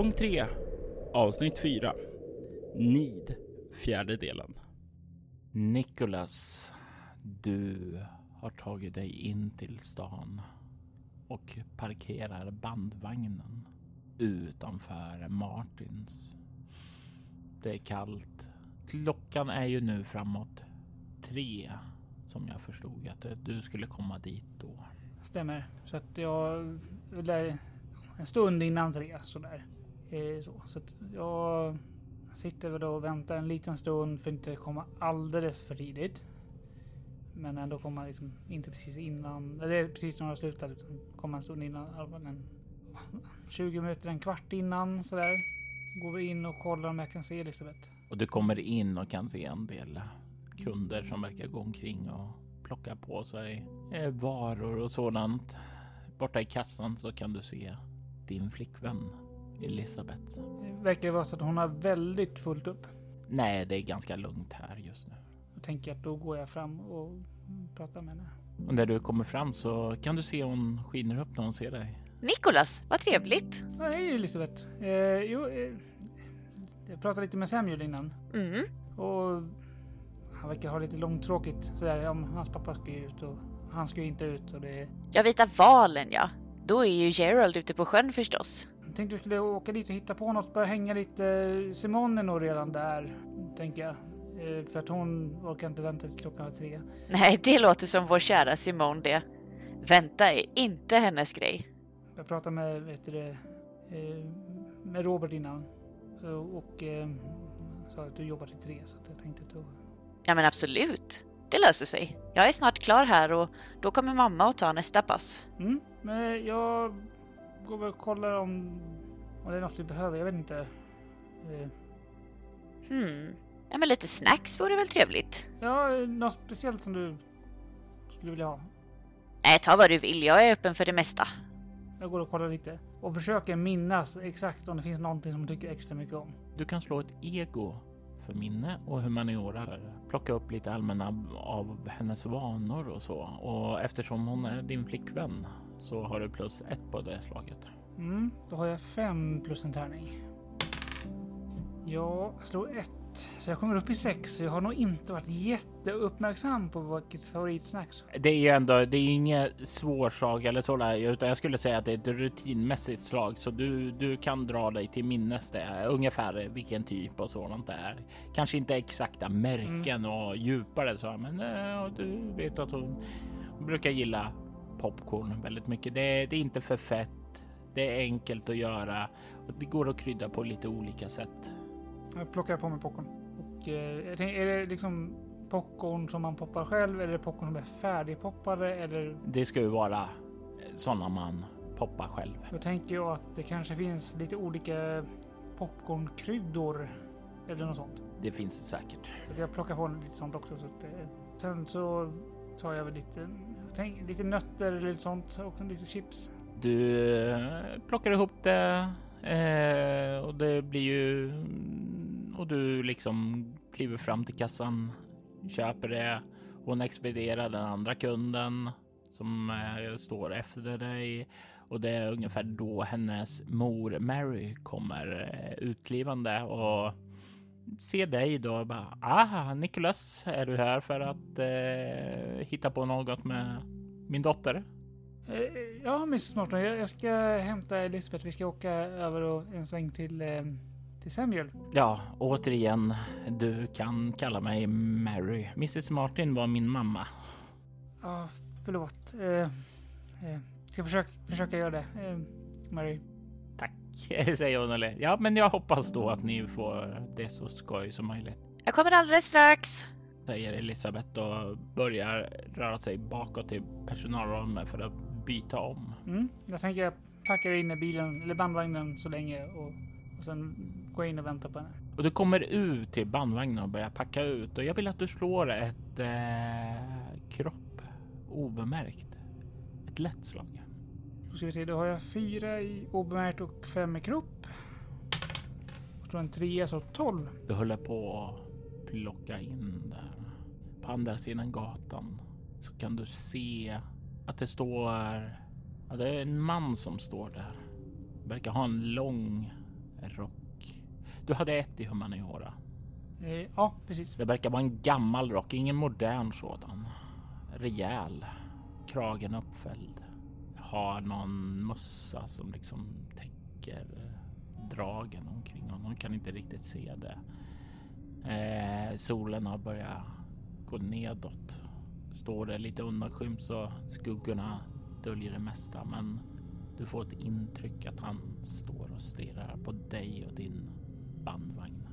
Säsong 3 Avsnitt 4 Nid Fjärde delen Nicholas, du har tagit dig in till stan och parkerar bandvagnen utanför Martins. Det är kallt. Klockan är ju nu framåt tre som jag förstod att du skulle komma dit då. Stämmer. Så att jag lär en stund innan tre sådär. Eh, så så att jag sitter väl då och väntar en liten stund för att inte komma alldeles för tidigt. Men ändå komma liksom inte precis innan, eller precis när jag slutat utan komma en stund innan. En 20 minuter, en kvart innan sådär. Går vi in och kollar om jag kan se Elisabeth. Och du kommer in och kan se en del kunder som verkar gå omkring och plocka på sig eh, varor och sådant. Borta i kassan så kan du se din flickvän Elisabeth. Verkar det vara så att hon har väldigt fullt upp? Nej, det är ganska lugnt här just nu. Då tänker jag att då går jag fram och pratar med henne. Och när du kommer fram så kan du se hon skiner upp när hon ser dig. Nikolas, vad trevligt! Ja, hej Elisabeth. Eh, jo, eh, jag pratade lite med Samuel innan. Mm. Och han verkar ha lite långtråkigt sådär. Ja, hans pappa ska ju ut och han ska ju inte ut och det... Jag vita valen ja. Då är ju Gerald ute på sjön förstås. Tänkte vi skulle åka dit och hitta på något, börja hänga lite. Simone är nog redan där, tänker jag. Eh, för att hon orkar inte vänta till klockan tre. Nej, det låter som vår kära Simone det. Vänta är inte hennes grej. Jag pratade med, vet du eh, med Robert innan. Och eh, sa att du jobbar till tre så jag tänkte att då... Ja men absolut. Det löser sig. Jag är snart klar här och då kommer mamma att ta nästa pass. Mm, men jag går och kollar om, om det är något vi behöver. Jag vet inte. Eh, Hmm. Ja men lite snacks vore väl trevligt? ja, något speciellt som du skulle vilja ha. Nej, ta vad du vill. Jag är öppen för det mesta. Jag går och kollar lite och försöker minnas exakt om det finns någonting som jag tycker extra mycket om. Du kan slå ett ego för minne och humaniora. Plocka upp lite allmänna av hennes vanor och så. Och eftersom hon är din flickvän så har du plus ett på det slaget. Mm, då har jag fem plus en tärning. Jag slår ett, så jag kommer upp i sex. Jag har nog inte varit jätteuppmärksam på vilket favoritsnacks. Det är ju ändå, det är ingen svår sak eller så där, utan jag skulle säga att det är ett rutinmässigt slag, så du, du kan dra dig till minnes det ungefär vilken typ och sådant det är. Kanske inte exakta märken och djupare så, men äh, du vet att hon brukar gilla popcorn väldigt mycket. Det, det är inte för fett. Det är enkelt att göra och det går att krydda på lite olika sätt. Jag plockar på mig popcorn. Och, eh, är det liksom popcorn som man poppar själv eller är popcorn som är färdigpoppade? Eller Det ska ju vara sådana man poppar själv. då tänker jag att det kanske finns lite olika popcornkryddor eller något sånt. Det finns det säkert. Så jag plockar på lite sånt också. Så att, eh, sen så tar jag väl lite, tänk, lite nötter eller lite sånt och lite chips. Du eh, plockar ihop det eh, och det blir ju och du liksom kliver fram till kassan, köper det. Hon expedierar den andra kunden som eh, står efter dig och det är ungefär då hennes mor Mary kommer eh, utklivande och ser dig då bara aha Nicholas, är du här för att eh, hitta på något med min dotter? Eh, ja, Mrs Morton, jag, jag ska hämta Elisabeth. Vi ska åka över och en sväng till, eh, till Samuel. Ja, återigen, du kan kalla mig Mary. Mrs Martin var min mamma. Ja, förlåt. Eh, eh, ska försöka, försöka göra det. Eh, Mary. Säger hon och ler. Ja, men jag hoppas då att ni får det så skoj som möjligt. Jag kommer alldeles strax. Säger Elisabeth och börjar röra sig bakåt till personalrummet för att byta om. Mm. Jag tänker jag packar in i bilen eller bandvagnen så länge och, och sen går jag in och väntar på henne. Och du kommer ut till bandvagnen och börjar packa ut och jag vill att du slår ett eh, kropp obemärkt. Ett lätt slag. Då ska vi se, då har jag fyra i obemärkt och fem i kropp. Och då en trea så tolv. Du håller på att plocka in där. På andra sidan gatan så kan du se att det står... Ja, det är en man som står där. Verkar ha en lång rock. Du hade ett i humaniora. Eh, ja, precis. Det verkar vara en gammal rock, ingen modern sådan. Rejäl. Kragen uppfälld. Har någon mössa som liksom täcker dragen omkring honom. Kan inte riktigt se det. Eh, solen har börjat gå nedåt. Står det lite undanskymt så skuggorna döljer det mesta. Men du får ett intryck att han står och stirrar på dig och din bandvagn.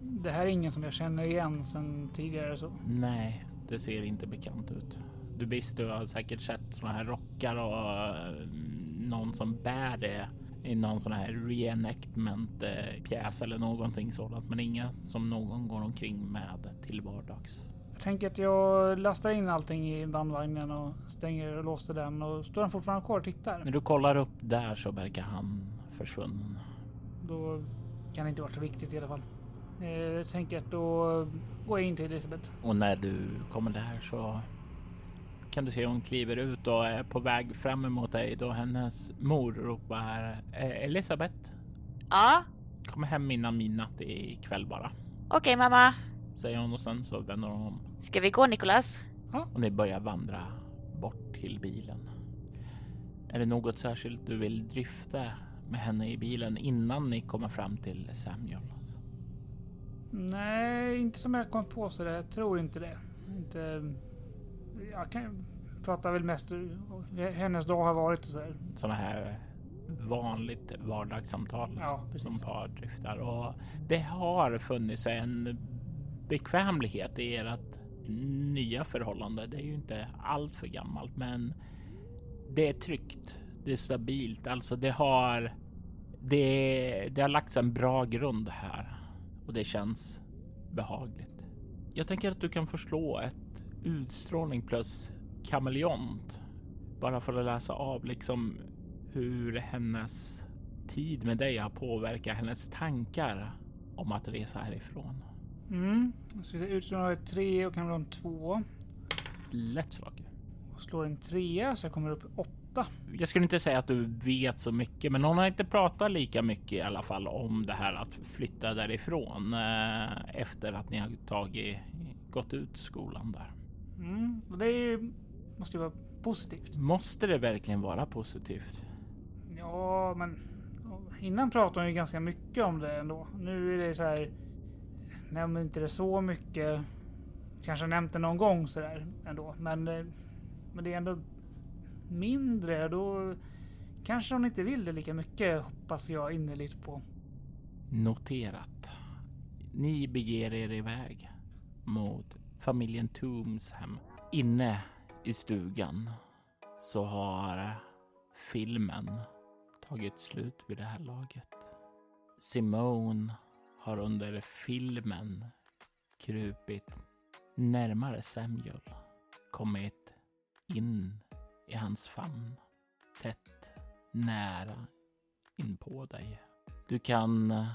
Det här är ingen som jag känner igen sedan tidigare så. Nej, det ser inte bekant ut. Du visst, du har säkert sett såna här rockar och eh, någon som bär det i någon sån här reenactment pjäs eller någonting sådant, men inga som någon går omkring med till vardags. Jag tänker att jag lastar in allting i bandvagnen och stänger och låser den och står han fortfarande kvar och tittar. När du kollar upp där så verkar han försvunnen. Då kan det inte vara så viktigt i alla fall. Eh, Jag tänker att då går jag in till Elisabeth. Och när du kommer där så kan du se hon kliver ut och är på väg fram emot dig då hennes mor ropar "Eh, Elisabeth, Ja, kom hem innan midnatt ikväll bara. okej mamma. Säger hon och sen så vänder hon om Ska vi gå Nikolas? och ni börjar vandra bort till bilen. Är det något särskilt du vill dryfta med henne i bilen innan ni kommer fram till Samuel? Nej, inte som jag kom på så Jag tror inte det. Inte... Jag kan prata väl mest hur hennes dag har varit och så här. Sådana här vanligt vardagssamtal Ja, som par dryftar och det har funnits en bekvämlighet i ert nya förhållande. Det är ju inte allt för gammalt, men det är tryggt. Det är stabilt. Alltså, det har. Det, det har lagts en bra grund här och det känns behagligt. Jag tänker att du kan förslå ett utstrålning plus kameleont bara för att läsa av liksom hur hennes tid med dig har påverkat hennes tankar om att resa härifrån. Mm. Så vi ser ut som jag har ett tre och en två. Lätt slag. Och slår en trea så jag kommer upp åtta. Jag skulle inte säga att du vet så mycket, men hon har inte pratat lika mycket i alla fall om det här att flytta därifrån eh, efter att ni har tagit gått ut skolan där. Mm. Och det är ju, måste ju vara positivt. Måste det verkligen vara positivt? Ja, men innan pratade hon ju ganska mycket om det ändå. Nu är det så här. Nämner inte det så mycket. Kanske nämnt det någon gång så där ändå, men. eh, Men det är ändå mindre. Då kanske hon inte vill det lika mycket hoppas jag innerligt på. Noterat. Ni beger er iväg mot familjen Tooms hem. Inne i stugan så har filmen tagit slut vid det här laget. Simone har under filmen krupit närmare Samuel, kommit in i hans famn, tätt nära in på dig. Du kan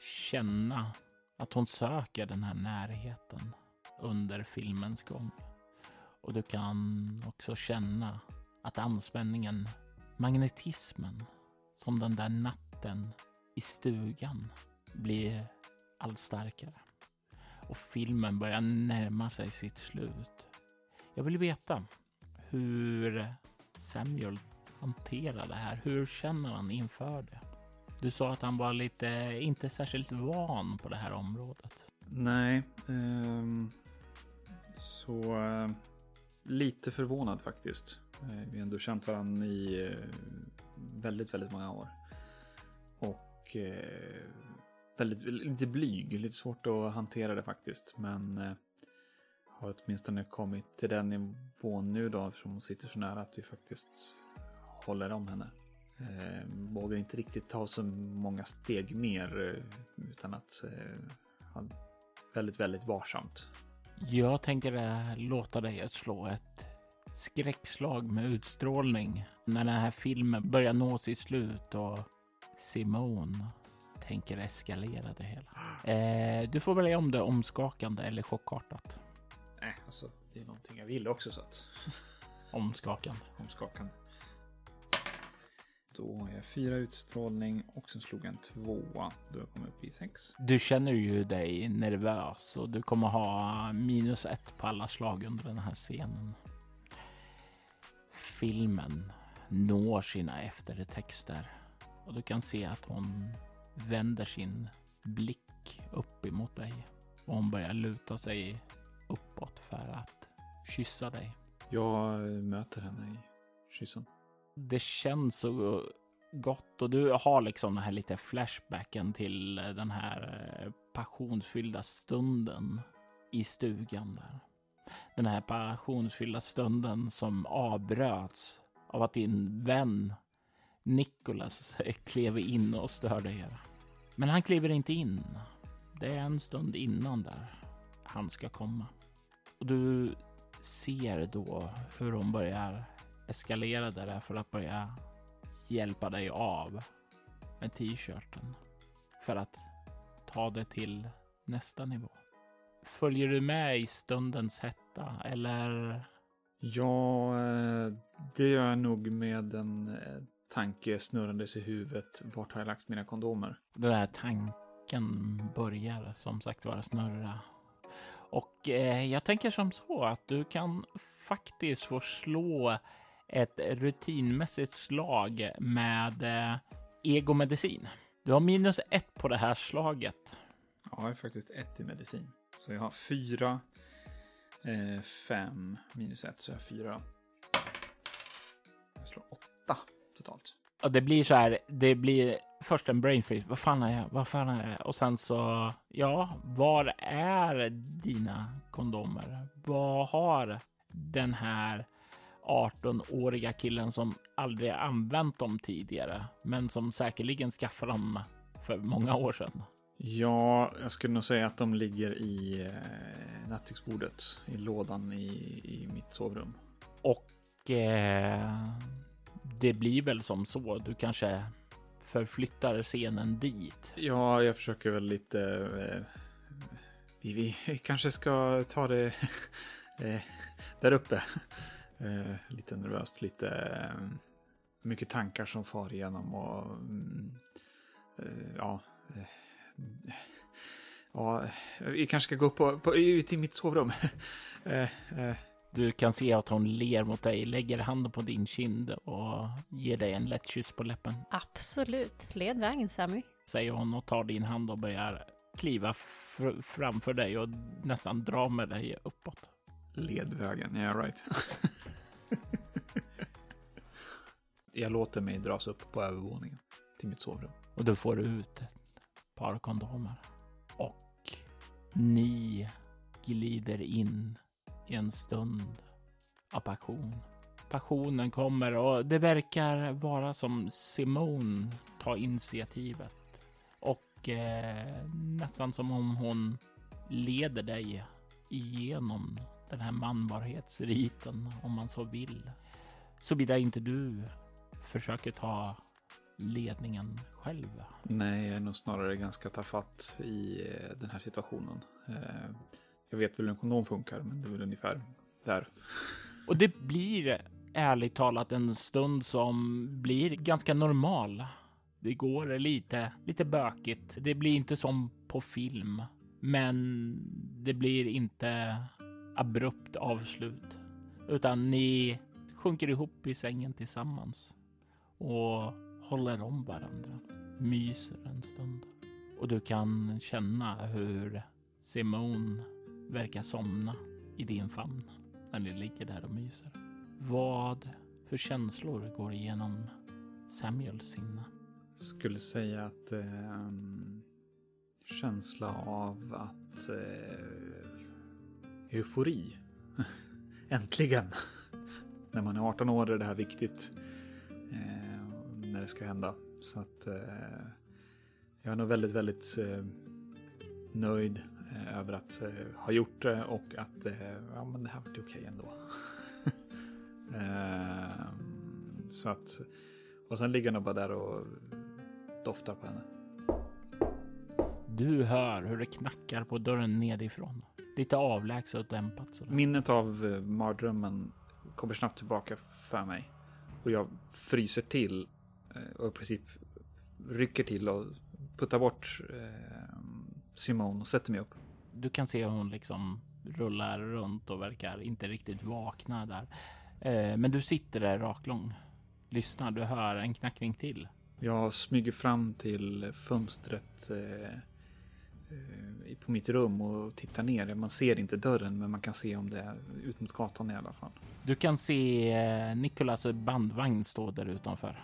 känna att hon söker den här närheten under filmens gång. Och du kan också känna att anspänningen, magnetismen, som den där natten i stugan blir allt starkare. Och filmen börjar närma sig sitt slut. Jag vill veta hur Samuel hanterar det här. Hur känner han inför det? Du sa att han var lite, inte särskilt van på det här området. Nej, ehm, så eh, lite förvånad faktiskt. Eh, vi har ändå känt varandra i eh, väldigt, väldigt många år. och eh, väldigt, lite blyg. Lite svårt att hantera det faktiskt. Men eh, har åtminstone kommit till den nivån nu då eftersom hon sitter så nära att vi faktiskt håller om henne. Eh, vågar inte riktigt ta så många steg mer eh, utan att eh, ha väldigt, väldigt varsamt. Jag tänker eh, låta dig slå ett skräckslag med utstrålning när den här filmen börjar nå sitt slut och Simone tänker eskalera det hela. Eh, du får välja om det är omskakande eller chockartat. Nej, alltså det är någonting jag vill också så att Omskakande. omskakande. Då har jag fyra utstrålning och sen slog jag en tvåa. Då jag kommit upp i sex. Du känner ju dig nervös och du kommer ha minus ett på alla slag under den här scenen. Filmen når sina eftertexter och du kan se att hon vänder sin blick upp emot dig och hon börjar luta sig uppåt för att kyssa dig. Jag möter henne i kyssen det känns så eh, gott och du har liksom den här lite flashbacken till eh, den här eh, passionsfyllda stunden i stugan där. Den här passionsfyllda stunden som avbröts av att din vän Nicholas klev in och störde er. Men han kliver inte in. Det är en stund innan där han ska komma. Och du ser då hur hon börjar eskalera det för att börja hjälpa dig av med t-shirten för att ta det till nästa nivå. Följer du med i stundens hetta eller? Ja, eh, det gör jag nog med en eh, tanke snurrandes i huvudet. Vart har jag lagt mina kondomer? Den här tanken börjar som sagt vara snurra. Och eh, jag tänker som så att du kan faktiskt få slå ett rutinmässigt slag med eh, egomedicin. Du har minus ett på det här slaget. Ja, jag har faktiskt ett i medicin. Så jag har fyra, eh, fem minus ett, så jag har fyra. Jag slår åtta totalt. Och det blir så här, det blir först en brain freeze. Vad fan är jag? Vad fan är jag? Och sen så, ja, var är dina kondomer? Vad har den här 18-åriga killen som aldrig använt dem tidigare, men som säkerligen skaffade dem för många år sedan? Ja, jag skulle nog säga att de ligger i eh, nattduksbordet, i lådan i, i mitt sovrum. Och eh, det blir väl som så. Du kanske förflyttar scenen dit. Ja, jag försöker väl lite... Eh, vi, vi kanske ska ta det eh, där uppe. Eh, lite nervöst, lite eh, mycket tankar som far igenom och mm, eh, ja. Ja, vi kanske ska gå upp på, på, ut i mitt sovrum. Du kan se att hon ler mot dig, lägger handen på din kind och ger dig en lätt kyss på läppen. Absolut. Led vägen, Sammy. Säger hon och tar din hand och börjar kliva fr- framför dig och nästan dra med dig uppåt. Ledvägen, yeah right. jag låter mig dras upp på övervåningen till mitt sovrum. Och du får ut ett par kondomer. Och ni glider in i en stund av passion. Passionen kommer och det verkar vara som Simone tar initiativet. Och eh, nästan som om hon leder dig igenom den här manbarhetsriten om man så vill. Såvida inte du försöker ta ledningen själv. Nej, jag är nog snarare ganska tafatt i eh, den här situationen. Eh, Jag vet väl hur en kondom funkar, men det är väl ungefär där. Och det blir ärligt talat en stund som blir ganska normal. Det går lite, lite bökigt. Det blir inte som på film, men det blir inte abrupt avslut, utan ni sjunker ihop i sängen tillsammans och håller om varandra, myser en stund. Och du kan känna hur Simone verkar somna i din famn när ni ligger där och myser. Vad för känslor går igenom Samuels sinne? skulle säga att eh, känsla av att eh, eufori. Äntligen! när man är 18 år är det här viktigt. Eh, när det ska hända. Så att eh, jag är nog väldigt, väldigt eh, nöjd eh, över att eh, ha gjort det och att eh, ja, men det här vart okej ändå. Ehm, så att, och sen ligger jag nog bara där och doftar på henne. Du hör hur det knackar på dörren nedifrån. Lite avlägset och dämpat. Sådär. Minnet av eh, mardrömmen kommer snabbt tillbaka för mig. Och jag fryser till och i princip rycker till och puttar bort eh, Simone och sätter mig upp. Du kan se hur hon liksom rullar runt och verkar inte riktigt vakna där. Eh, men du sitter där raklång. Lyssnar, du hör en knackning till. Jag smyger fram till fönstret eh, eh, på mitt rum och tittar ner. Man ser inte dörren, men man kan se om det är ut mot gatan i alla fall. Du kan se eh, Nikolas bandvagn stå där utanför.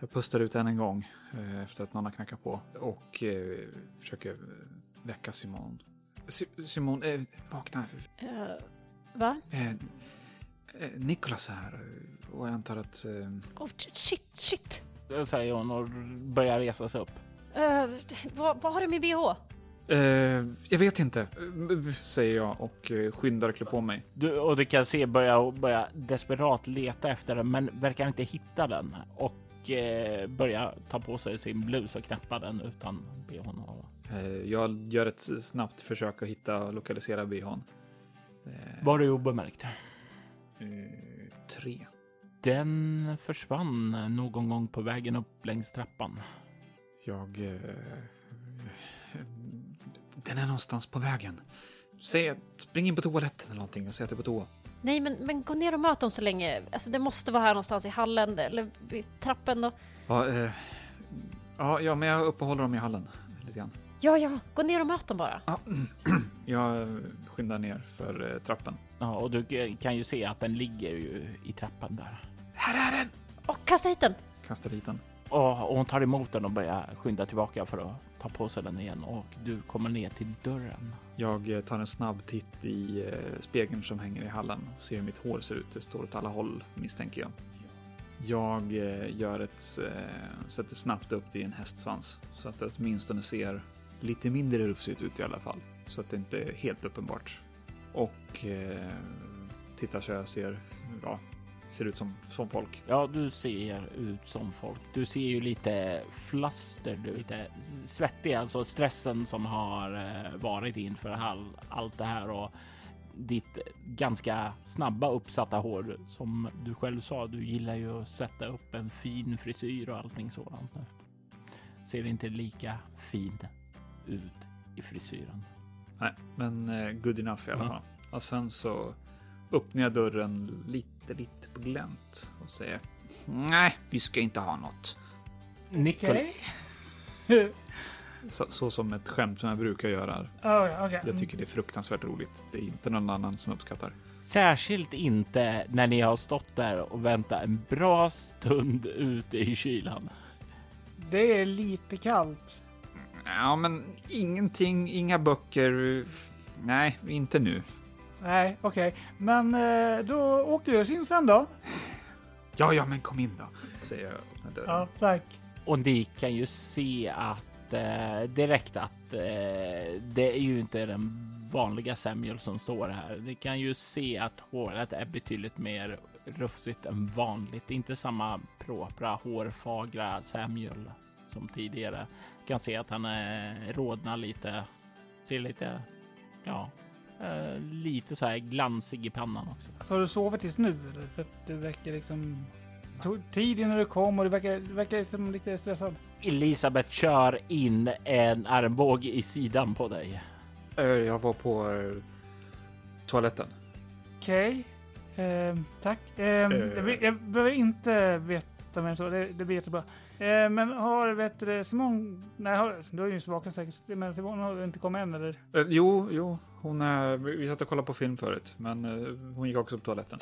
Jag pustar ut än en gång eh, efter att någon har knackat på och eh, försöker väcka Simon. Si- Simon, eh, vakna. Eh, va? Eh, eh, Nicholas är här och jag antar att... Eh, Oh, shit, shit. Det säger hon och börjar resa sig upp. Eh, vad, vad har du med bh? eh, jag vet inte, eh, säger jag och eh, skyndar klä på mig. Du, och du kan se börja, börja desperat leta efter den, men verkar inte hitta den och eh, börja ta på sig sin blus och knäppa den utan bhn. Eh, jag gör ett snabbt försök att hitta och lokalisera bhn. Eh, Var det obemärkt? eh, tre. Den försvann någon gång på vägen upp längs trappan. Jag... Eh, den är någonstans på vägen. Säg att spring in på toaletten eller någonting och säg att du är på toa. Nej, men, men gå ner och möt dem så länge. Alltså, det måste vara här någonstans i hallen eller vid trappen då. Ja, eh, ja, ja, men jag uppehåller dem i hallen lite grann. Ja, ja, gå ner och möt dem bara. Ja, jag skyndar ner för eh, trappen. Ja, och du kan ju se att den ligger ju i trappan där. Här är den! Och kasta hit den! Kastar dit den. Och, och hon tar emot den och börjar skynda tillbaka för att ta på sig den igen och du kommer ner till dörren. Jag eh, tar en snabb titt i eh, spegeln som hänger i hallen och ser hur mitt hår ser ut. Det står åt alla håll misstänker jag. Jag eh, gör ett, sätter snabbt upp det i en hästsvans så att det åtminstone ser lite mindre rufsigt ut i alla fall. Så att det inte är helt uppenbart. Och eh, tittar så jag ser, ja, ser ut som, som folk. Ja, du ser ut som folk. Du ser ju lite flaster, du lite svettig, alltså stressen som har eh, varit inför all, allt det här och ditt ganska snabba uppsatta hår som du själv sa. Du gillar ju att sätta upp en fin frisyr och allting sådant nu. Ser inte lika fin ut i frisyren. Nej, men eh, good enough i alla Ja. fall. Och sen så öppnar jag dörren lite, lite på glänt och säger Nej, vi ska inte ha något. Okej. Så, så som ett skämt som jag brukar göra. Oh, okej. Jag tycker det är fruktansvärt roligt. Det är inte någon annan som uppskattar. Särskilt inte när ni har stått där och väntat en bra stund ute i kylan. Det är lite kallt. Ja, men ingenting, inga böcker. Nej, inte nu. Nej, okej. Men eh, då åker jag in sen då. Ja, ja, men kom in då, säger jag och öppnar dörren. Ja, tack. Och ni kan ju se att eh, direkt att eh, det är ju inte den vanliga Samuel som står här. Ni kan ju se att håret är betydligt mer rufsigt än vanligt. Det är inte samma propra hårfagra Samuel som tidigare. Ni kan se att han eh, rodnar lite, ser lite, ja, eh, lite så här glansig i pannan också. Så har du sovit tills nu eller? För att du verkar liksom... Tog tid innan du kom och du verkar, du verkar liksom lite stressad. Elisabeth kör in en armbåge i sidan på dig. Eh, Jag var på eh, toaletten. Okej. Ehm, tack. Ehm, jag, be- jag behöver inte veta mer än så. Det, det blir jättebra. Ehm, men har vet du, Simon... Nej, har, du har ju vaken säkert. Men Simon har inte kommit än eller? Eh, jo, jo, hon är... Vi satt och kollade på film förut, men eh, hon gick också på toaletten.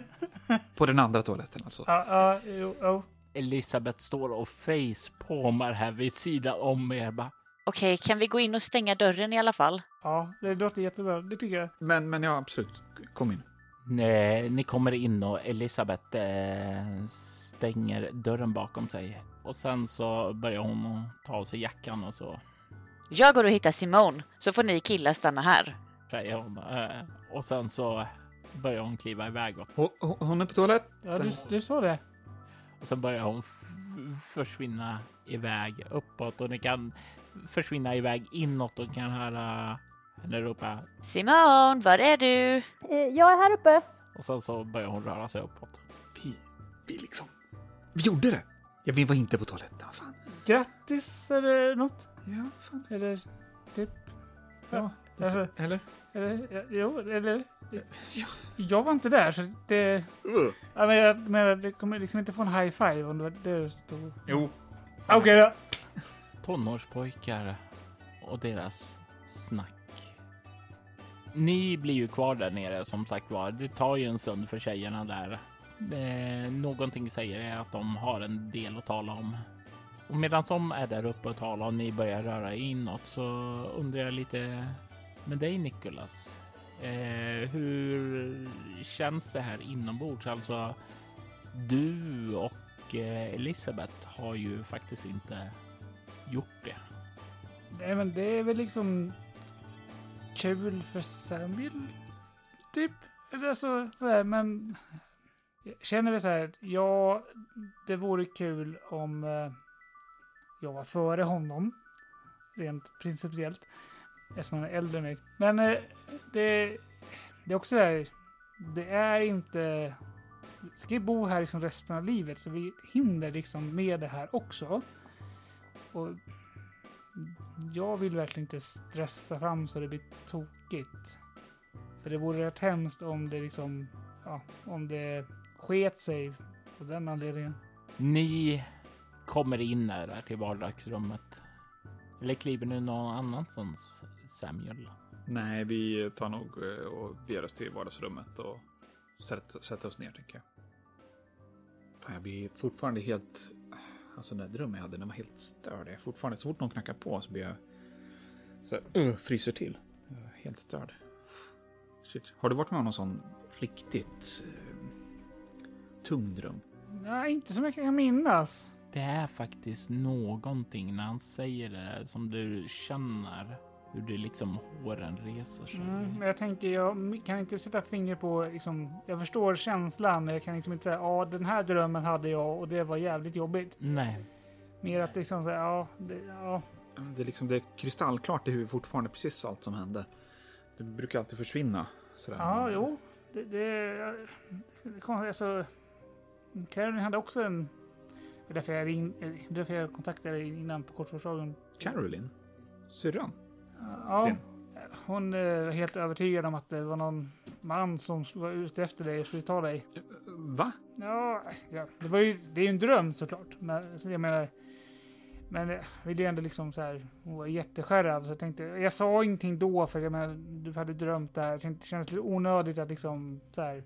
på den andra toaletten alltså. Ja, ja, jo, jo. Elisabeth står och facepalmar här vid sidan om er. Bara, Okej, kan vi gå in och stänga dörren i alla fall? Ja, det låter jättebra. Det tycker jag. Men, men ja, absolut. Kom in. Nej, ni kommer in och Elisabeth eh, stänger dörren bakom sig och sen så börjar hon ta av sig jackan och så Jag går och hittar Simone, så får ni killar stanna här. säger hon eh, och sen så börjar hon kliva iväg och, Hon, hon- är på toalett. Ja, du, du sa det. och sen börjar hon försvinna iväg uppåt och ni kan försvinna iväg inåt och kan höra henne ropa Simone, var är du? Eh, jag är här uppe. och sen så börjar hon röra sig uppåt. Vi, vi liksom... Vi gjorde det! Ja, vi var inte på toaletten. Vad fan. Grattis eller något? Ja, fan. Eller typ? Ja, Alltså- eller? Eller, ja, jo, eller? Ja. Jag var inte där så det... Uh. Ja, men jag menar, det kommer liksom inte få en high five om det var det stod. Jo. Okej då. tonårspojkar och deras snack. Ni blir ju kvar där nere som sagt var. Det tar ju en stund för tjejerna där. Eh, någonting säger er att de har en del att tala om. Och medan de är där uppe och talar och ni börjar röra inåt så undrar jag lite med dig Nicholas. Eh, hur känns det här inombords? Alltså, du och eh, Elisabeth har ju faktiskt inte gjort det. Nej, men det är väl liksom kul för Samuel, typ. Eller alltså, så, så här, men jag känner vi så här, ja, det vore kul om eh, jag var före honom, rent principiellt, eftersom han är äldre än mig. Men eh, det, det är också det här, det är inte, ska vi bo här liksom resten av livet så vi hinner liksom med det här också. Och jag vill verkligen inte stressa fram så det blir tokigt. För det vore rätt hemskt om det liksom, ja, om det sket sig på den anledningen. Ni kommer in där till vardagsrummet. Eller kliver ni någon annanstans, Samuel? Nej, vi tar nog eh, och beger oss till vardagsrummet och sätter, sätter oss ner, tänker jag. Fan, jag blir fortfarande helt... Alltså den där drömmen jag hade, den var helt störd. Jag är fortfarande, så fort någon knackar på så blir jag... Så här, uh, fryser till. Jag är helt störd. Shit. Har du varit med om någon sån riktigt eh, tung dröm? Nej, inte som jag kan minnas. Det är faktiskt någonting när han säger det som du känner hur det liksom håren reser sig. Mm, men jag tänker, jag kan inte sätta finger på, liksom, jag förstår känslan, men jag kan liksom inte säga, ja, den här drömmen hade jag och det var jävligt jobbigt. Nej, Mer att liksom säga, ja, det, ja, Det är liksom det är kristallklart i huvudet fortfarande precis allt som hände. Det brukar alltid försvinna. Sådär. ja, jo. Det, det, det är konstigt, alltså. Caroline hade också en, det är därför jag, ring, eh, därför jag kontaktade dig innan på kortförsdragen. Caroline? Syrran? Ja, hon är helt övertygad om att det var någon man som var ute efter dig och skulle ta dig. Va? Ja, det, var ju, det är ju en dröm såklart. Men så jag menar, men jag ville ju ändå liksom så här, hon var jätteskärrad. Så jag tänkte, jag sa ingenting då för jag menar, du hade drömt det här. Det kändes lite onödigt att liksom så här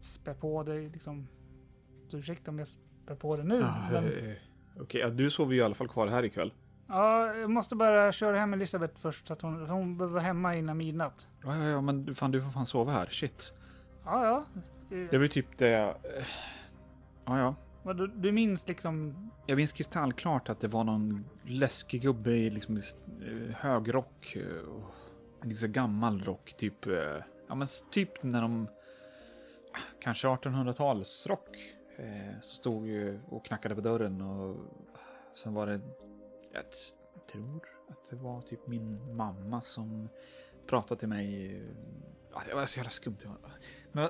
spä på dig liksom. Så ursäkta om jag spär på det nu. Ja, men, eh, Okej, ja, du sover ju i alla fall kvar här ikväll. Ja, jag måste bara köra hem Elisabeth först så att hon, hon behöver vara hemma innan midnatt. Ja, ja, ja, men fan, du får fan sova här. Shit. Ja, ja. Det var ju typ det... eh, Ja, ja. Vad, du, du minns liksom Jag minns kristallklart att det var någon läskig gubbe i liksom eh, hög rock. och En lite så gammal rock, typ... Ja, men typ när de... Kanske 1800-talsrock. Eh, så stod ju och knackade på dörren och sen var det... Jag tror att det var typ min mamma som pratade till mig. Ja, det var så jävla skumt. Men,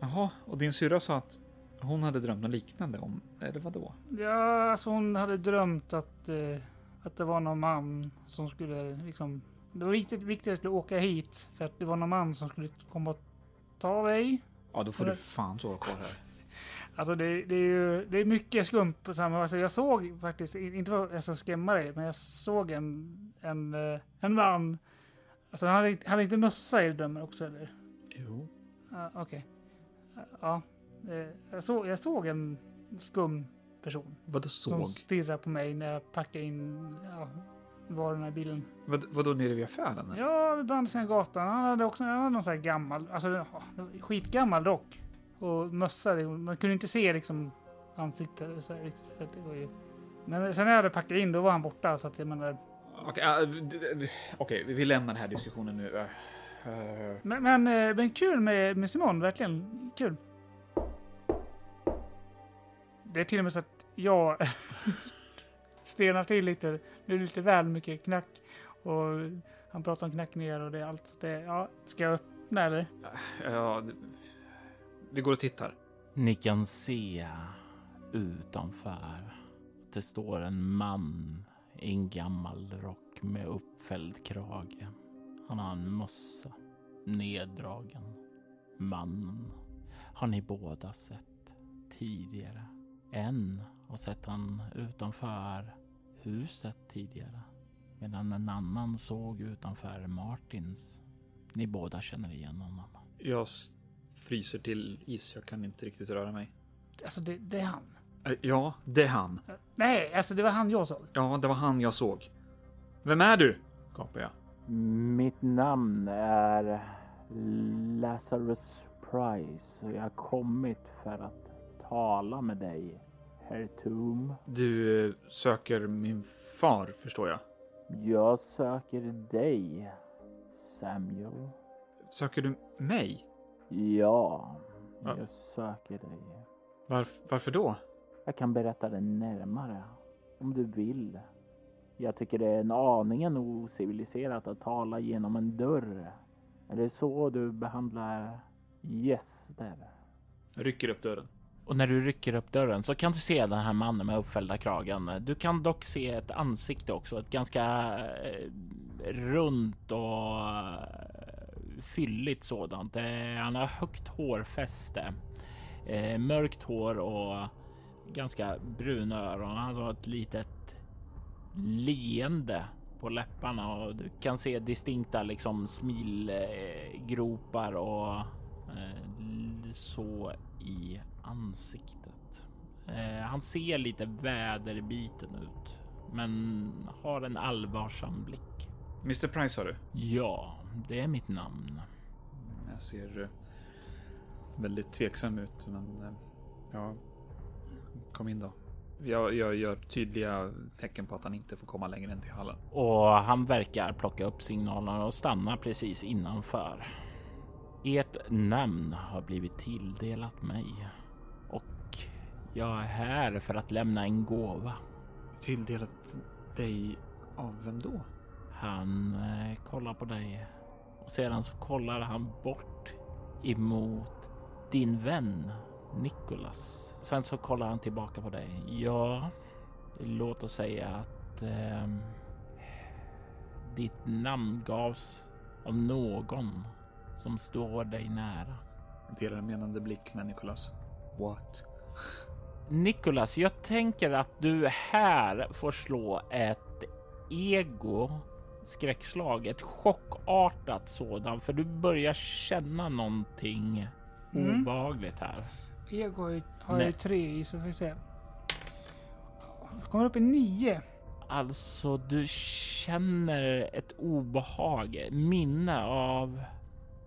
jaha, och din syrra sa att hon hade drömt något liknande om... Eller vadå? Ja, alltså hon hade drömt att, eh, att det var någon man som skulle liksom... Det var viktigt, viktigt att skulle åka hit för att det var någon man som skulle komma och ta dig. Ja, då får Eller- du fan sova kvar här. Alltså det, det är ju det är mycket skumt på samma... Alltså jag såg faktiskt, inte för att ska skrämma dig, men jag såg en, en, eh, en man. Alltså han hade, hade inte mössa i drömmen också eller? Jo. Ja, Okej. Ja. eh, Jag såg, jag såg en skum person. Vadå Som såg? stirrar på mig när jag packar in ja, varorna i bilen. Vad, vadå nere vid affären? Ja, vid andra sidan gatan. Han hade också han hade någon sån här gammal, alltså skitgammal rock. Och mössa. det- Man kunde inte se liksom ansiktet så här, riktigt. För det var ju... Men sen när jag hade packat in, då var han borta. Så att jag menar... Okej, d- okej, vi lämnar den här diskussionen nu. Äh, Men, men, eh, men kul med, med Simon, verkligen. Kul. Det är till och med så att jag stenar till lite. Det blir lite väl mycket knack. Och han pratar om knackningar och det är allt. Så det, ja, ska jag öppna eller? ja, d- vi går och tittar. Ni kan se utanför. Det står en man i en gammal rock med uppfälld krage. Han har en mössa neddragen. Mannen har ni båda sett tidigare. En har sett han utanför huset tidigare. Medan en annan såg utanför Martins. Ni båda känner igen honom. Jag fryser till is. Jag kan inte riktigt röra mig. Alltså det, det är han. Äh, Ja, det är han. Nej, alltså det var han jag såg. Ja, det var han jag såg. Vem är du? gapar jag. Mitt namn är Lazarus Price och jag har kommit för att tala med dig, herr Toom. Du eh, söker min far, förstår jag. Jag söker dig, Samuel. Söker du mig? Ja, Ja. jag söker dig. Varf- varför då? Jag kan berätta det närmare om du vill. Jag tycker det är en aningen ociviliserat att tala genom en dörr. Är det så du behandlar gäster? Jag rycker upp dörren. Och när du rycker upp dörren så kan du se den här mannen med uppfällda kragen. Du kan dock se ett ansikte också, ett ganska eh, runt och fylligt sådant. Eh, han har högt hårfäste, eh, mörkt hår och ganska bruna öron. Han har ett litet leende på läpparna och du kan se distinkta liksom smilgropar och eh, så i ansiktet. Han ser lite väderbiten ut, men har en allvarsam blick. Mr Price sa du? Ja, det är mitt namn. Jag ser eh, väldigt tveksam ut, men eh, ja, kom in då. Jag, jag gör tydliga tecken på att han inte får komma längre än till hallen. Och han verkar plocka upp signalerna och stanna precis innanför. Ert namn har blivit tilldelat mig och jag är här för att lämna en gåva. Tilldelat dig av vem då? Han eh, kollar på dig och sedan så kollar han bort emot din vän Nicholas. Sen så kollar han tillbaka på dig. Ja, låt oss säga att ehm, ditt namn gavs av någon som står dig nära. Delar en menande blick med Nicholas. What? Nicholas, jag tänker att du här får slå ett ego skräckslag, ett chockartat sådant, för du börjar känna någonting Mm. obehagligt här. Ego har ju, har ju Nej. tre i, så får vi se. Kommer upp i nio. Alltså, du känner ett obehag, minne av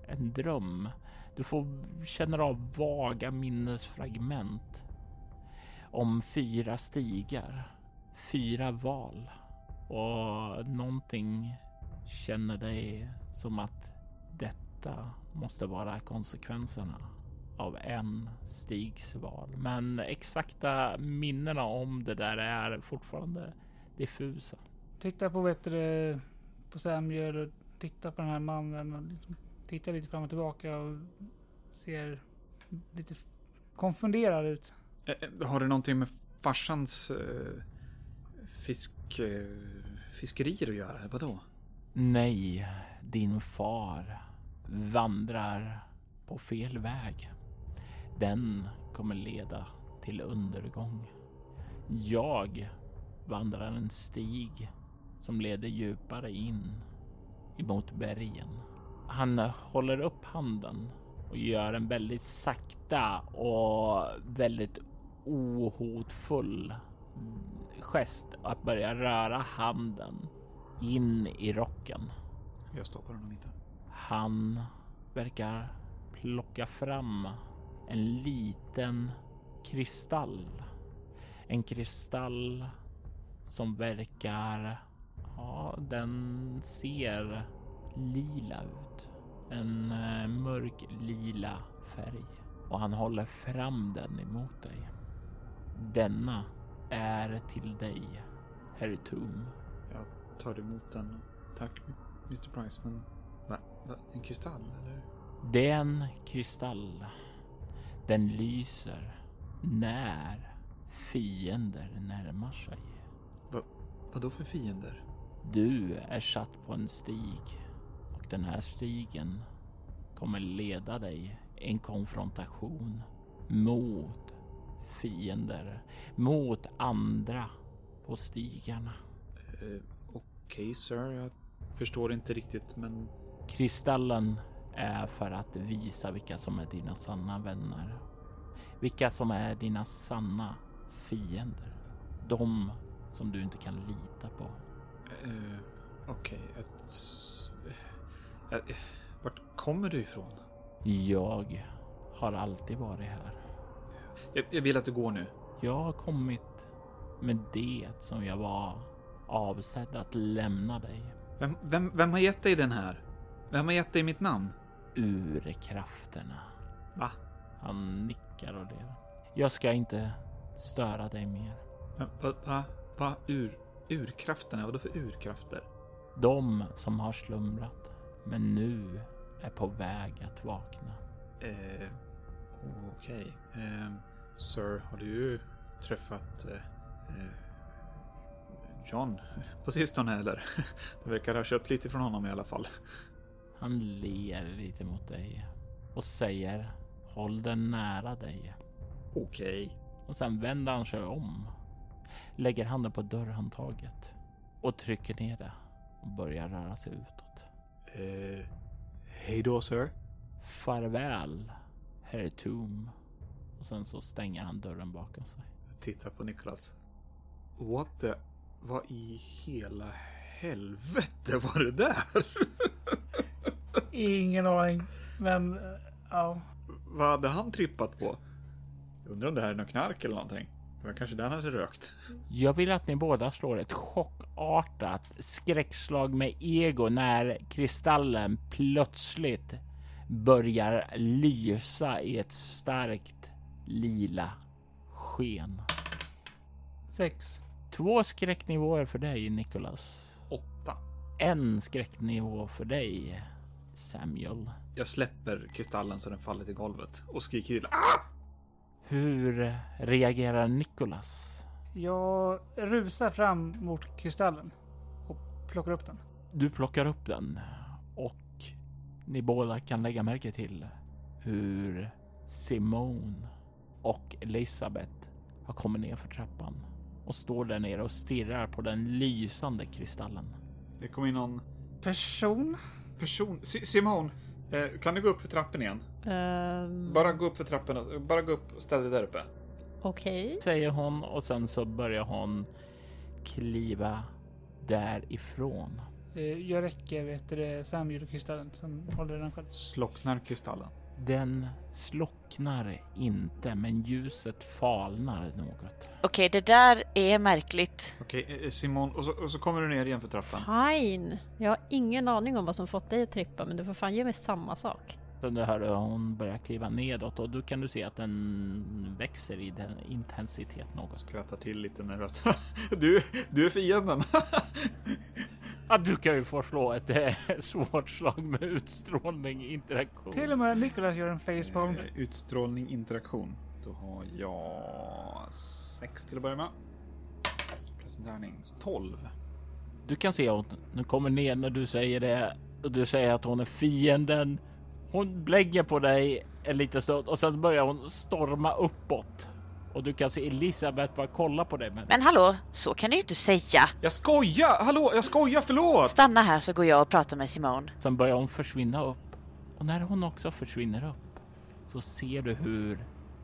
en dröm. Du får känner av vaga minnesfragment om fyra stigar, fyra val och någonting känner dig som att detta måste vara konsekvenserna av en stigs val. Men exakta minnena om det där är fortfarande diffusa. Tittar på, vet du, på Samuel och tittar på den här mannen. Och liksom tittar lite fram och tillbaka och ser lite konfunderad ut. Eh, eh, Har det någonting med farsans eh, fisk, eh, fiskerier att göra? eller Vadå? Nej, din far vandrar på fel väg. Den kommer leda till undergång. Jag vandrar en stig som leder djupare in emot bergen. Han håller upp handen och gör en väldigt sakta och väldigt ohotfull gest att börja röra handen in i rocken. Jag stoppar honom inte. Han verkar plocka fram en liten kristall. En kristall som verkar, ja, den ser lila ut. En eh, mörk lila färg och han håller fram den emot dig. Denna är till dig, Herr Toom. Jag tar emot den. Tack Mr Price, men... Va? va? En kristall eller? Det är en kristall. Den lyser när fiender närmar sig. Vad då för fiender? Du är satt på en stig och den här stigen kommer leda dig i en konfrontation mot fiender, mot andra på stigarna. Eh, Okej, sir. Jag förstår inte riktigt, men... Kristallen är för att visa vilka som är dina sanna vänner. Vilka som är dina sanna fiender. De som du inte kan lita på. Eh, Okej, ett... eh, eh, Vart kommer du ifrån? Jag har alltid varit här. Jag, jag vill att du går nu. Jag har kommit med det som jag var avsedd att lämna dig. Vem, vem, vem har gett dig den här? Vem har gett dig mitt namn? Urkrafterna. Va? Han nickar och ler. Jag ska inte störa dig mer. Va? Va? va? Ur, urkrafterna? Vadå för urkrafter? De som har slumrat, men nu är på väg att vakna. Eh, Okej. Eh, sir, har du träffat eh, eh, John på sistone eller? Det verkar ha köpt lite från honom i alla fall. Han ler lite mot dig och säger håll den nära dig. Okej. Och sen vänder han sig om, lägger handen på dörrhandtaget och trycker ner det och börjar röra sig utåt. Eh, hej då, sir. Farväl, herr Toom. Och sen så stänger han dörren bakom sig. Jag tittar på Nicholas. What the... Vad i hela helvete var det där? Ingen aning. Men eh, ja. Vad hade han trippat på? Jag undrar om det här är något knark eller någonting. Det var kanske den hade rökt. Jag vill att ni båda slår ett chockartat skräckslag med ego när kristallen plötsligt börjar lysa i ett starkt lila sken. Sex. Två skräcknivåer för dig, Nicholas. Åtta. En skräcknivå för dig, Samuel. Jag släpper kristallen så den faller till golvet och skriker till. Ah! Hur reagerar Nicholas? Jag rusar fram mot kristallen och plockar upp den. Du plockar upp den ni båda kan lägga märke till hur Simone och Elisabeth har kommit ner för trappan och står där nere och stirrar på den lysande kristallen. Det kom in någon Person? person. Si- Simon, eh, kan du gå upp för trappen igen? Ehm, Bara gå upp för trappen. och- Bara gå upp och ställ dig där uppe. Okej. Säger hon och sen så börjar hon kliva därifrån. Eh, Jag räcker vet du, det, Samuel och kristallen. Sen håller den själv. Slocknar kristallen. Den slocknar inte, men ljuset falnar något. Okej, det där är märkligt. Okej, eh, Simon. Och så, och så kommer du ner igen för trappan. Fine. Jag har ingen aning om vad som fått dig att trippa, men du får fan ge mig samma sak. Sen du hör hon börjar kliva nedåt och då kan du se att den växer i den intensitet något. Skrattar till lite nervöst. du, du är fienden. Ja, du kan ju få slå ett eh, svårt slag med utstrålning interaktion. Till och med Nicholas gör en facepalm. Eh, Utstrålning, interaktion. Då har jag sex till att börja med. Plus en tärning. 12. Du kan se att hon kommer ner när du säger det och du säger att hon är fienden. Hon blägger på dig en liten stund och sen börjar hon storma uppåt. Och du kan se Elisabeth bara kolla på dig. Men Men hallå, så kan du ju inte säga. Jag skojar! Hallå, jag skojar, förlåt! Stanna här så går jag och pratar med Simone. sen börjar hon försvinna upp. Och när hon också försvinner upp så ser du hur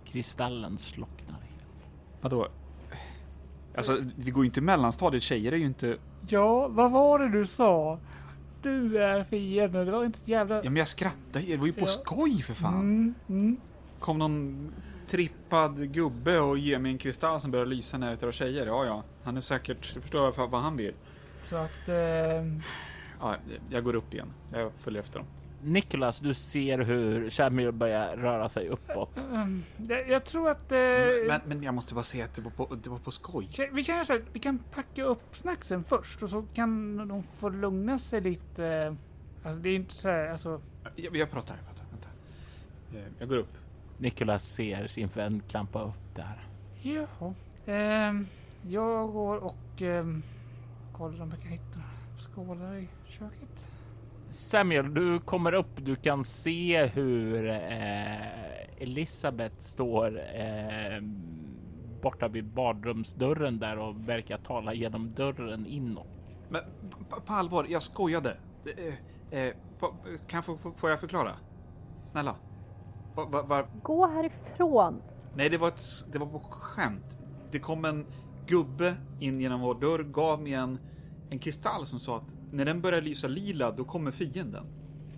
kristallen slocknar helt. Vadå? Alltså, vi går ju inte i mellanstadiet. Tjejer är ju inte... Ja, vad var det du sa? Du är fienden. Det var inte ett jävla... Ja, men jag skrattar ju. Det var ju på Ja. skoj för fan. Mm, mm. Kom någon trippad gubbe och ger mig en kristall som börjar lysa när jag tjejer. Ja, ja. Han är säkert... Jag förstår vad vad han vill. Så att... Eh, Ja, jag går upp igen. Jag följer efter dem. Nicholas, du ser hur Samuel börjar röra sig uppåt. ehm, jag, jag tror att... Eh, Men, men jag måste bara säga att det var på, det var på skoj. Vi kan, här, vi kan packa upp snacksen först och så kan de få lugna sig lite. Alltså det är inte så här, alltså. Jag, jag pratar, jag pratar. Vänta. Eh, Jag går upp. Nicholas ser sin vän klampa upp där. Jaha. Ehm, jag går och ehm, kollar om jag kan hitta skålar i köket. Samuel, du kommer upp. Du kan se hur eh, Elisabeth står eh, borta vid badrumsdörren där och verkar tala genom dörren inåt. Men på, på allvar, jag skojade. Eh, eh, på, kan få, få, får jag förklara? Snälla. Va, va, Gå härifrån! nej, det var, ett, det var på skämt. Det kom en gubbe in genom vår dörr, gav mig en, en kristall som sa att när den börjar lysa lila, då kommer fienden.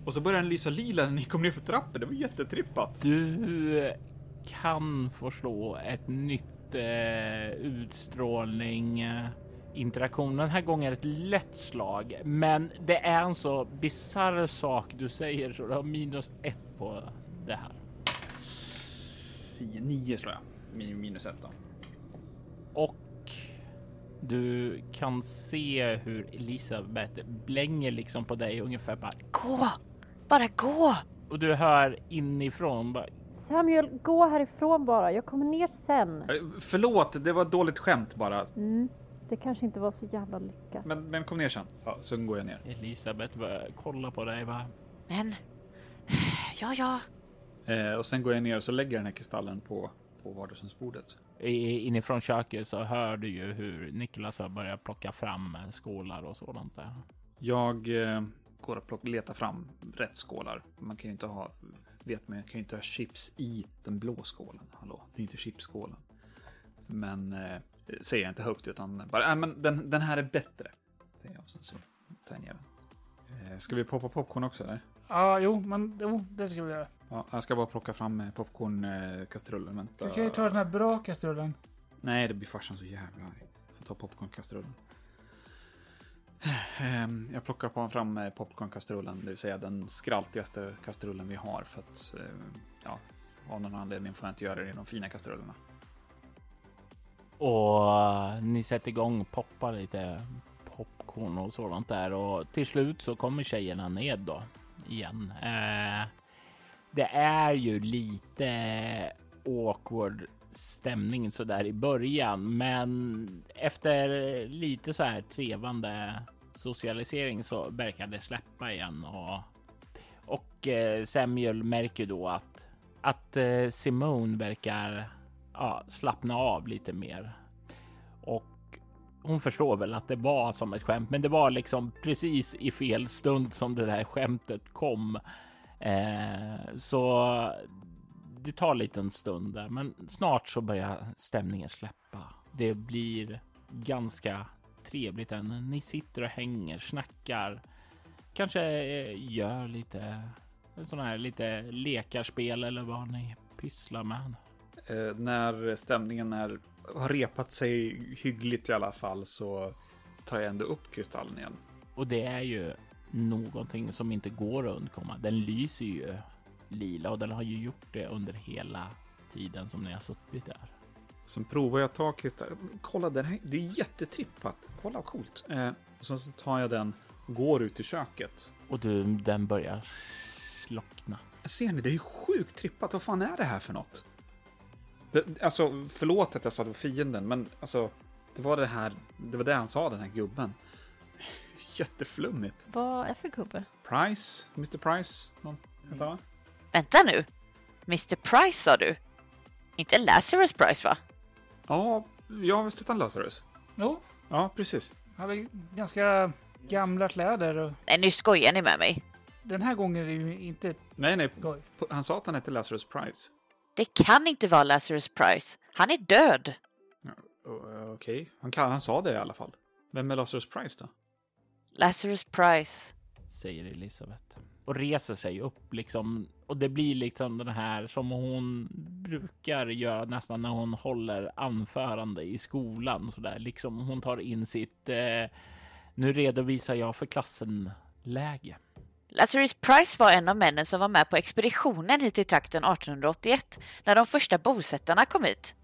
Och så började den lysa lila när ni kom ner för trappen. Det var jättetrippat. Du kan få slå ett nytt eh, utstrålning eh, interaktion. Den här gången ett lätt slag, men det är en så bisarr sak du säger så du har minus ett på det här. 10, 9 slår jag. Min- Minus 1 då. Och du kan se hur Elisabeth blänger liksom på dig ungefär bara. Gå! Bara gå! Och du hör inifrån bara. Samuel, gå härifrån bara. Jag kommer ner sen. Eh, Förlåt, det var ett dåligt skämt bara. Mm, det kanske inte var så jävla lyckat. Men, men kom ner sen. Ja, sen går jag ner. Elisabeth börjar kolla på dig bara. Men... Ja, ja. Eh, och sen går jag ner och så lägger jag den här kristallen på, på vardagsrumsbordet. Inifrån köket så hör du ju hur Niklas har börjat plocka fram skålar och sådant där. Jag eh, går och plock, letar fram rätt skålar. Man kan ju inte ha, vet man, kan ju inte ha chips i den blå skålen. Hallå, det är inte chipsskålen. Men eh, säger jag inte högt utan bara, äh, men den, den här är bättre. Det är jag, sen så tar jag. Eh, ska vi poppa popcorn också eller? Ja, jo, men jo, det ska vi göra. Ja, jag ska bara plocka fram eh, popcornkastrullen. Vänta. Du kan ju ta den här bra kastrullen. Nej, det blir farsan så jävla arg. Får ta popcornkastrullen. Ehm, Jag plockar på fram eh, popcornkastrullen, det vill säga den skraltigaste kastrullen vi har för att, eh, ja, av någon anledning får jag inte göra det i de fina kastrullerna. Och ni sätter igång, poppar lite popcorn och sådant där och till slut så kommer tjejerna ned då igen. Eh, det är ju lite awkward stämning så där i början, men efter lite så här trevande socialisering så verkar det släppa igen och och eh, Samuel märker då att att eh, Simone verkar ja, slappna av lite mer. Och hon förstår väl att det var som ett skämt, men det var liksom precis i fel stund som det där skämtet kom. Eh, så det tar lite en stund där, men snart så börjar stämningen släppa. Det blir ganska trevligt än. Ni sitter och hänger, snackar, kanske eh, gör lite sådana här lite lekarspel eller vad ni pysslar med. Eh, när stämningen är, har repat sig hyggligt i alla fall så tar jag ändå upp kristallen igen. Och det är ju någonting som inte går att undkomma. Den lyser ju lila och den har ju gjort det under hela tiden som ni har suttit där. Sen provar jag att ta kristallen. Kolla, den här, det är jättetrippat. Kolla vad coolt. Eh, och sen så tar jag den och går ut i köket. Och du, den börjar slockna. Ser ni, det är ju sjukt trippat. Vad fan är det här för något? Det, alltså, förlåt att jag sa det var fienden, men alltså, det var det här, det var det han sa, den här gubben. Jätteflummigt. Vad är för gubbe? Price, Mr Price, någon hette han? Vänta nu. Mr Price sa du? Inte Lazarus Price va? Ja, jag väl sett han Lazarus. Jo, Ja, precis. han har ganska gamla kläder och Nej, nu skojar ni med mig. den här gången är det ju inte Nej, nej, skoj. han sa att han hette Lazarus Price. Det kan inte vara Lazarus Price. Han är död. Okej, han, kan- han sa det i alla fall. Vem är Lazarus Price då? Lazarus Price. säger Elisabeth. Och reser sig upp liksom. Och det blir liksom den här som hon brukar göra nästan när hon håller anförande i skolan. Så där. Liksom hon tar in sitt, eh, nu redovisar jag för klassen läge. Lazarus Price var en av männen som var med på expeditionen hit till trakten 1881 när de första bosättarna kom hit.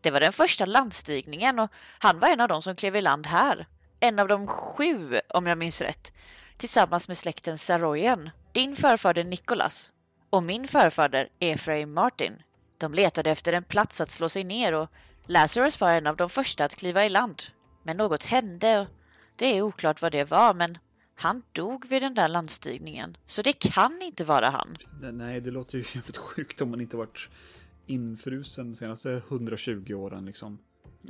Det var den första landstigningen och han var en av dem som klev i land här. En av de sju, om jag minns rätt, tillsammans med släkten Saroyan, din förfader Nicholas och min förfader Ephraim Martin. De letade efter en plats att slå sig ner och Lazarus var en av de första att kliva i land. Men något hände och det är oklart vad det var, men han dog vid den där landstigningen, så det kan inte vara han. Nej, det låter ju jävligt sjukt om man inte varit infrusen de senaste 120 åren liksom.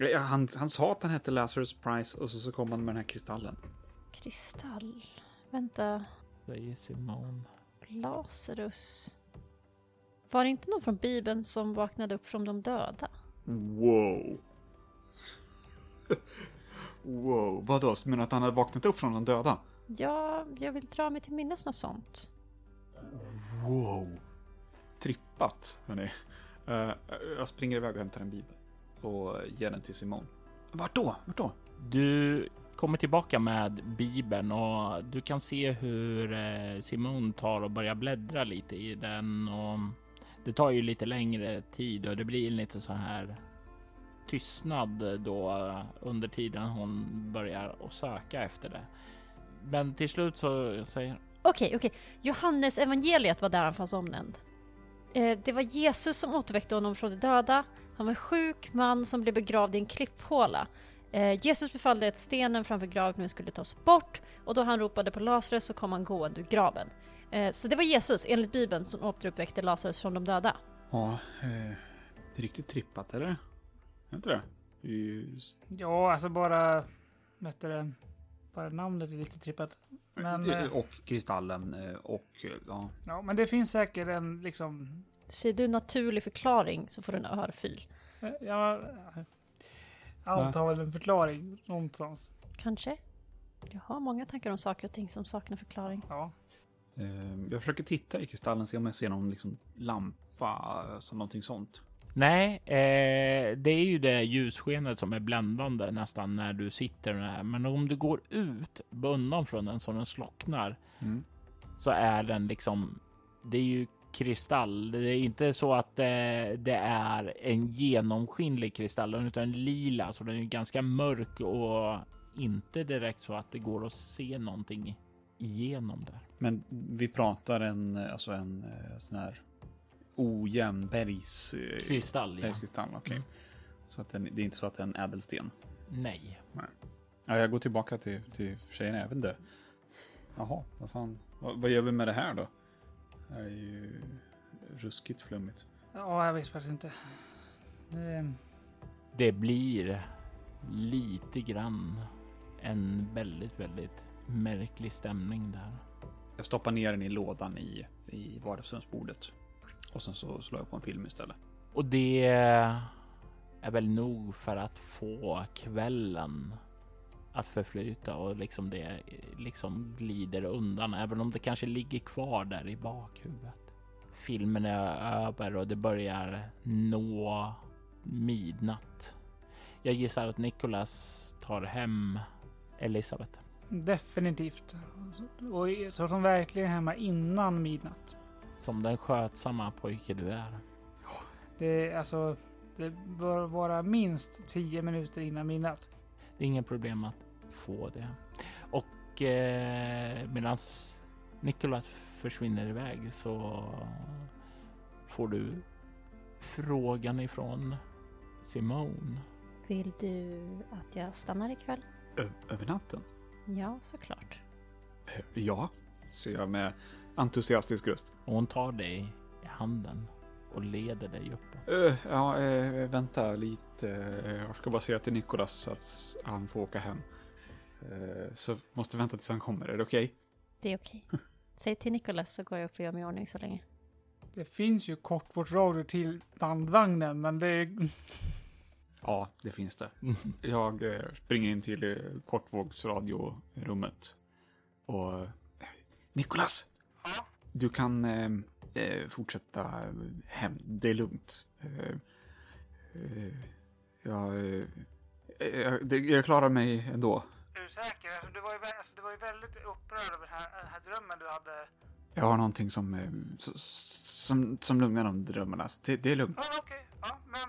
Han, han sa att han hette Lazarus Price och så, så kom han med den här kristallen. Kristall. Vänta. Säger Simone. Lazarus. Var det inte någon från Bibeln som vaknade upp från de döda? Wow. wow, vadå? Så Menar du att han hade vaknat upp från de döda? Ja, jag vill dra mig till minnes något sånt. Wow. Trippat, hörni. Uh, jag springer iväg och hämtar en bibel. Och ger den till Simon. Vart då? Vart då? Du kommer tillbaka med Bibeln och du kan se hur eh, Simon tar och börjar bläddra lite i den och det tar ju lite längre tid och det blir lite så här tystnad då under tiden hon börjar att söka efter det. Men till slut så säger Okej, okej. Johannes evangeliet var där han fanns omnämnd. Eh, det var Jesus som återväckte honom från de döda. Han var en sjuk man som blev begravd i en klipphåla. Eh, Jesus befallde att stenen framför graven skulle tas bort och då han ropade på Lazarus så kom han gående ur graven. Eh, så det var Jesus, enligt Bibeln, som återuppväckte Lazarus från de döda. Ja, eh, riktigt trippat, eller? Är inte det? det är ju... Ja, alltså bara... Vet du det? Bara namnet är lite trippat. Men, eh, och kristallen eh, och eh, ja. ja, men det finns säkert en liksom... Säger du naturlig förklaring så får du en örfil. Ja, allt har väl en förklaring någonstans. Kanske? Jag har många tankar om saker och ting som saknar förklaring. Ja. Eh, jag försöker titta i kristallen, se om jag ser någon liksom, lampa, alltså någonting sånt. Nej, eh, det är ju det ljusskenet som är bländande nästan när du sitter där. Men om du går ut undan från den så den slocknar Mm. så är den liksom. Det är ju kristall. Det är inte så att det, det är en genomskinlig kristall utan lila, så den är ganska mörk och inte direkt så att det går att se någonting igenom där. Men vi pratar en, eh, alltså en eh, sån här ojämn bergs... eh, Kristall, ja. Bergskristall, okej. Mm. Så att den, det är inte så att det är en ädelsten. Nej. Ja, jag går tillbaka till, till tjejerna, jag vet inte. Jaha, vad fan. Vad, vad gör vi med det här då? Är ju ruskigt flummigt. ja, jag vet faktiskt inte. Det, Det blir lite grann en väldigt, väldigt märklig stämning där. Jag stoppar ner den i lådan i, i vardagsrumsbordet. Och sen så slår jag på en film istället. Och det är väl nog för att få kvällen att förflyta och liksom det liksom glider undan, även om det kanske ligger kvar där i bakhuvudet. Filmen är över och det börjar nå midnatt. Jag gissar att Nicholas tar hem Elisabeth. definitivt. Och så som verkligen är hemma innan midnatt. Som den skötsamma pojke du är. Det, är alltså, det bör vara minst 10 minuter innan midnatt. Det är inget problem att få det. Och eh, medan Nicholas försvinner iväg så får du frågan ifrån Simone. Vill du att jag stannar ikväll? Ö- över natten? Ja, såklart. Eh, Ja, säger jag med entusiastisk röst. Och hon tar dig i handen och leder dig uppåt. Uh, ja, eh, vänta lite. Eh, Jag ska bara säga till Nikolas så att han får åka hem. Eh, så måste vänta tills han kommer, är det okej? Det är okej. Säg till Nicholas så går jag upp och gör mig i ordning så länge. Det finns ju kortvågsradio till bandvagnen, men det är... Ja, det finns det. Jag eh, springer in till kortvågsradiorummet. Och... Nikolas! Ja? Du kan eh, fortsätta hem. Det är lugnt. Eh, eh, jag, eh, eh, det- jag klarar mig ändå. Är du säker? Alltså, du, var ju, alltså, du var ju väldigt upprörd över den här, den här drömmen du hade. Jag har någonting som, eh, som, som lugnar de drömmarna. Så det, det är lugnt. Ja, okej. Ja, men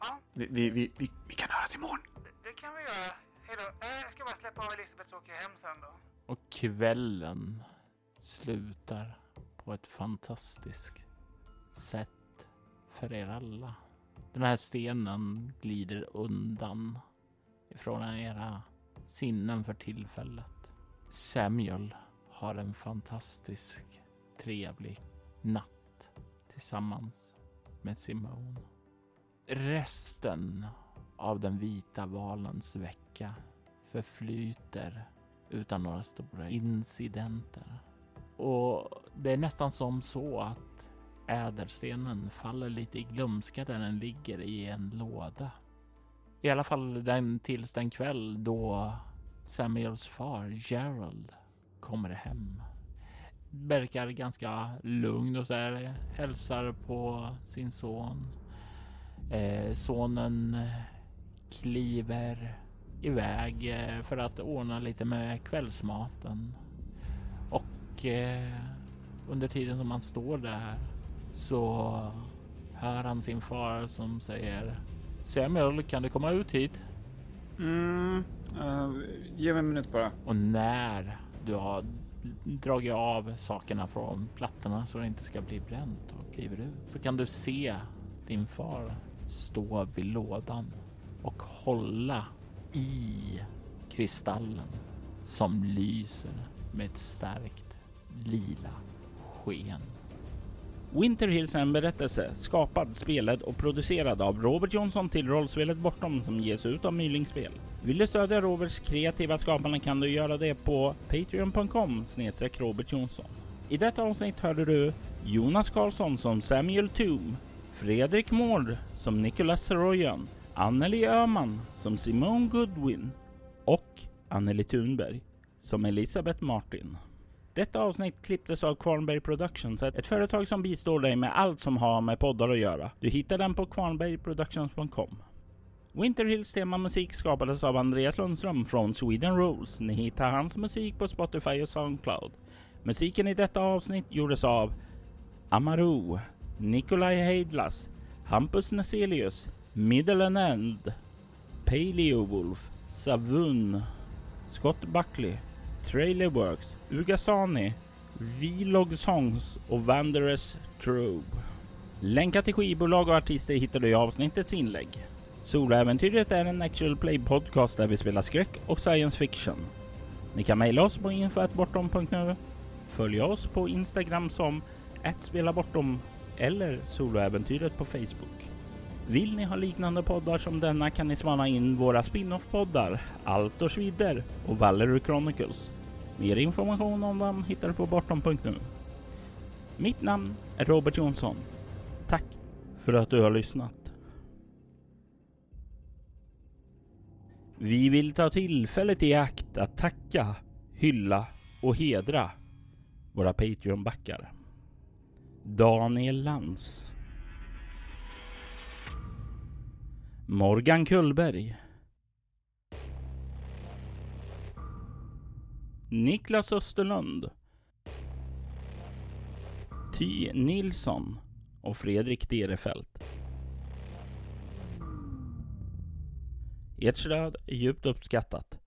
ja, Vi, vi, vi, vi, vi kan höras imorgon. det, det kan vi göra. Hej då. Eh, jag ska bara släppa av Elisabeth så åker jag hem sen då. Och kvällen slutar på ett fantastiskt sätt för er alla. Den här stenen glider undan ifrån era sinnen för tillfället. Samuel har en fantastisk trevlig natt tillsammans med Simone. Resten av den vita valens vecka förflyter utan några stora incidenter. Och det är nästan som så att ädelstenen faller lite i glömska där den ligger i en låda. I alla fall den tills den kväll då Samuels far Gerald kommer hem. Verkar ganska lugn och så här, hälsar på sin son. Eh, sonen kliver iväg eh, för att ordna lite med kvällsmaten. Och eh, under tiden som han står där så hör han sin far som säger Samuel, kan du komma ut hit? Mm, eh, ge mig en minut bara. Och när du har dragit av sakerna från plattorna så det inte ska bli bränt och kliver ut så kan du se din far stå vid lådan och hålla i kristallen som lyser med ett starkt lila sken. Winter Hills är en berättelse skapad, spelad och producerad av Robert Jonsson till rollspelet Bortom som ges ut av Mylingspel. Vill du stödja Roberts kreativa skapande kan du göra det på patreon.com snedstreck Robert Jonsson. I detta avsnitt hörde du Jonas Karlsson som Samuel Toom, Fredrik Mård som Nicholas Saroyan, Anneli Öhman som Simone Goodwin och Anneli Thunberg som Elisabeth Martin. Detta avsnitt klipptes av Kvarnberg Productions, ett företag som bistår dig med allt som har med poddar att göra. Du hittar den på kvarnbergproductions.com. Winter Hills temamusik skapades av Andreas Lundström från Sweden Rules. Ni hittar hans musik på Spotify och Soundcloud. Musiken i detta avsnitt gjordes av Amaru, Nikolaj Heidlas, Hampus Neselius, Middle and End, Paleo Wolf, Savun, Scott Buckley, Trailerworks, Ugasani, Vlog Songs och Wanderers Trove. Länkar till skivbolag och artister hittar du i avsnittets inlägg. Soloäventyret är en actual play podcast där vi spelar skräck och science fiction. Ni kan mejla oss på info.bortom.nu, Följ oss på Instagram som @spelabortom eller Soloäventyret på Facebook. Vill ni ha liknande poddar som denna kan ni spana in våra spin-off-poddar Altors vidder och Valerie Chronicles. Mer information om dem hittar du på bortom.nu. Mitt namn är Robert Jonsson. Tack för att du har lyssnat. Vi vill ta tillfället i akt att tacka, hylla och hedra våra Patreon-backar. Daniel Lantz Morgan Kullberg Niklas Österlund Ty Nilsson och Fredrik Derefelt. Ert stöd är djupt uppskattat.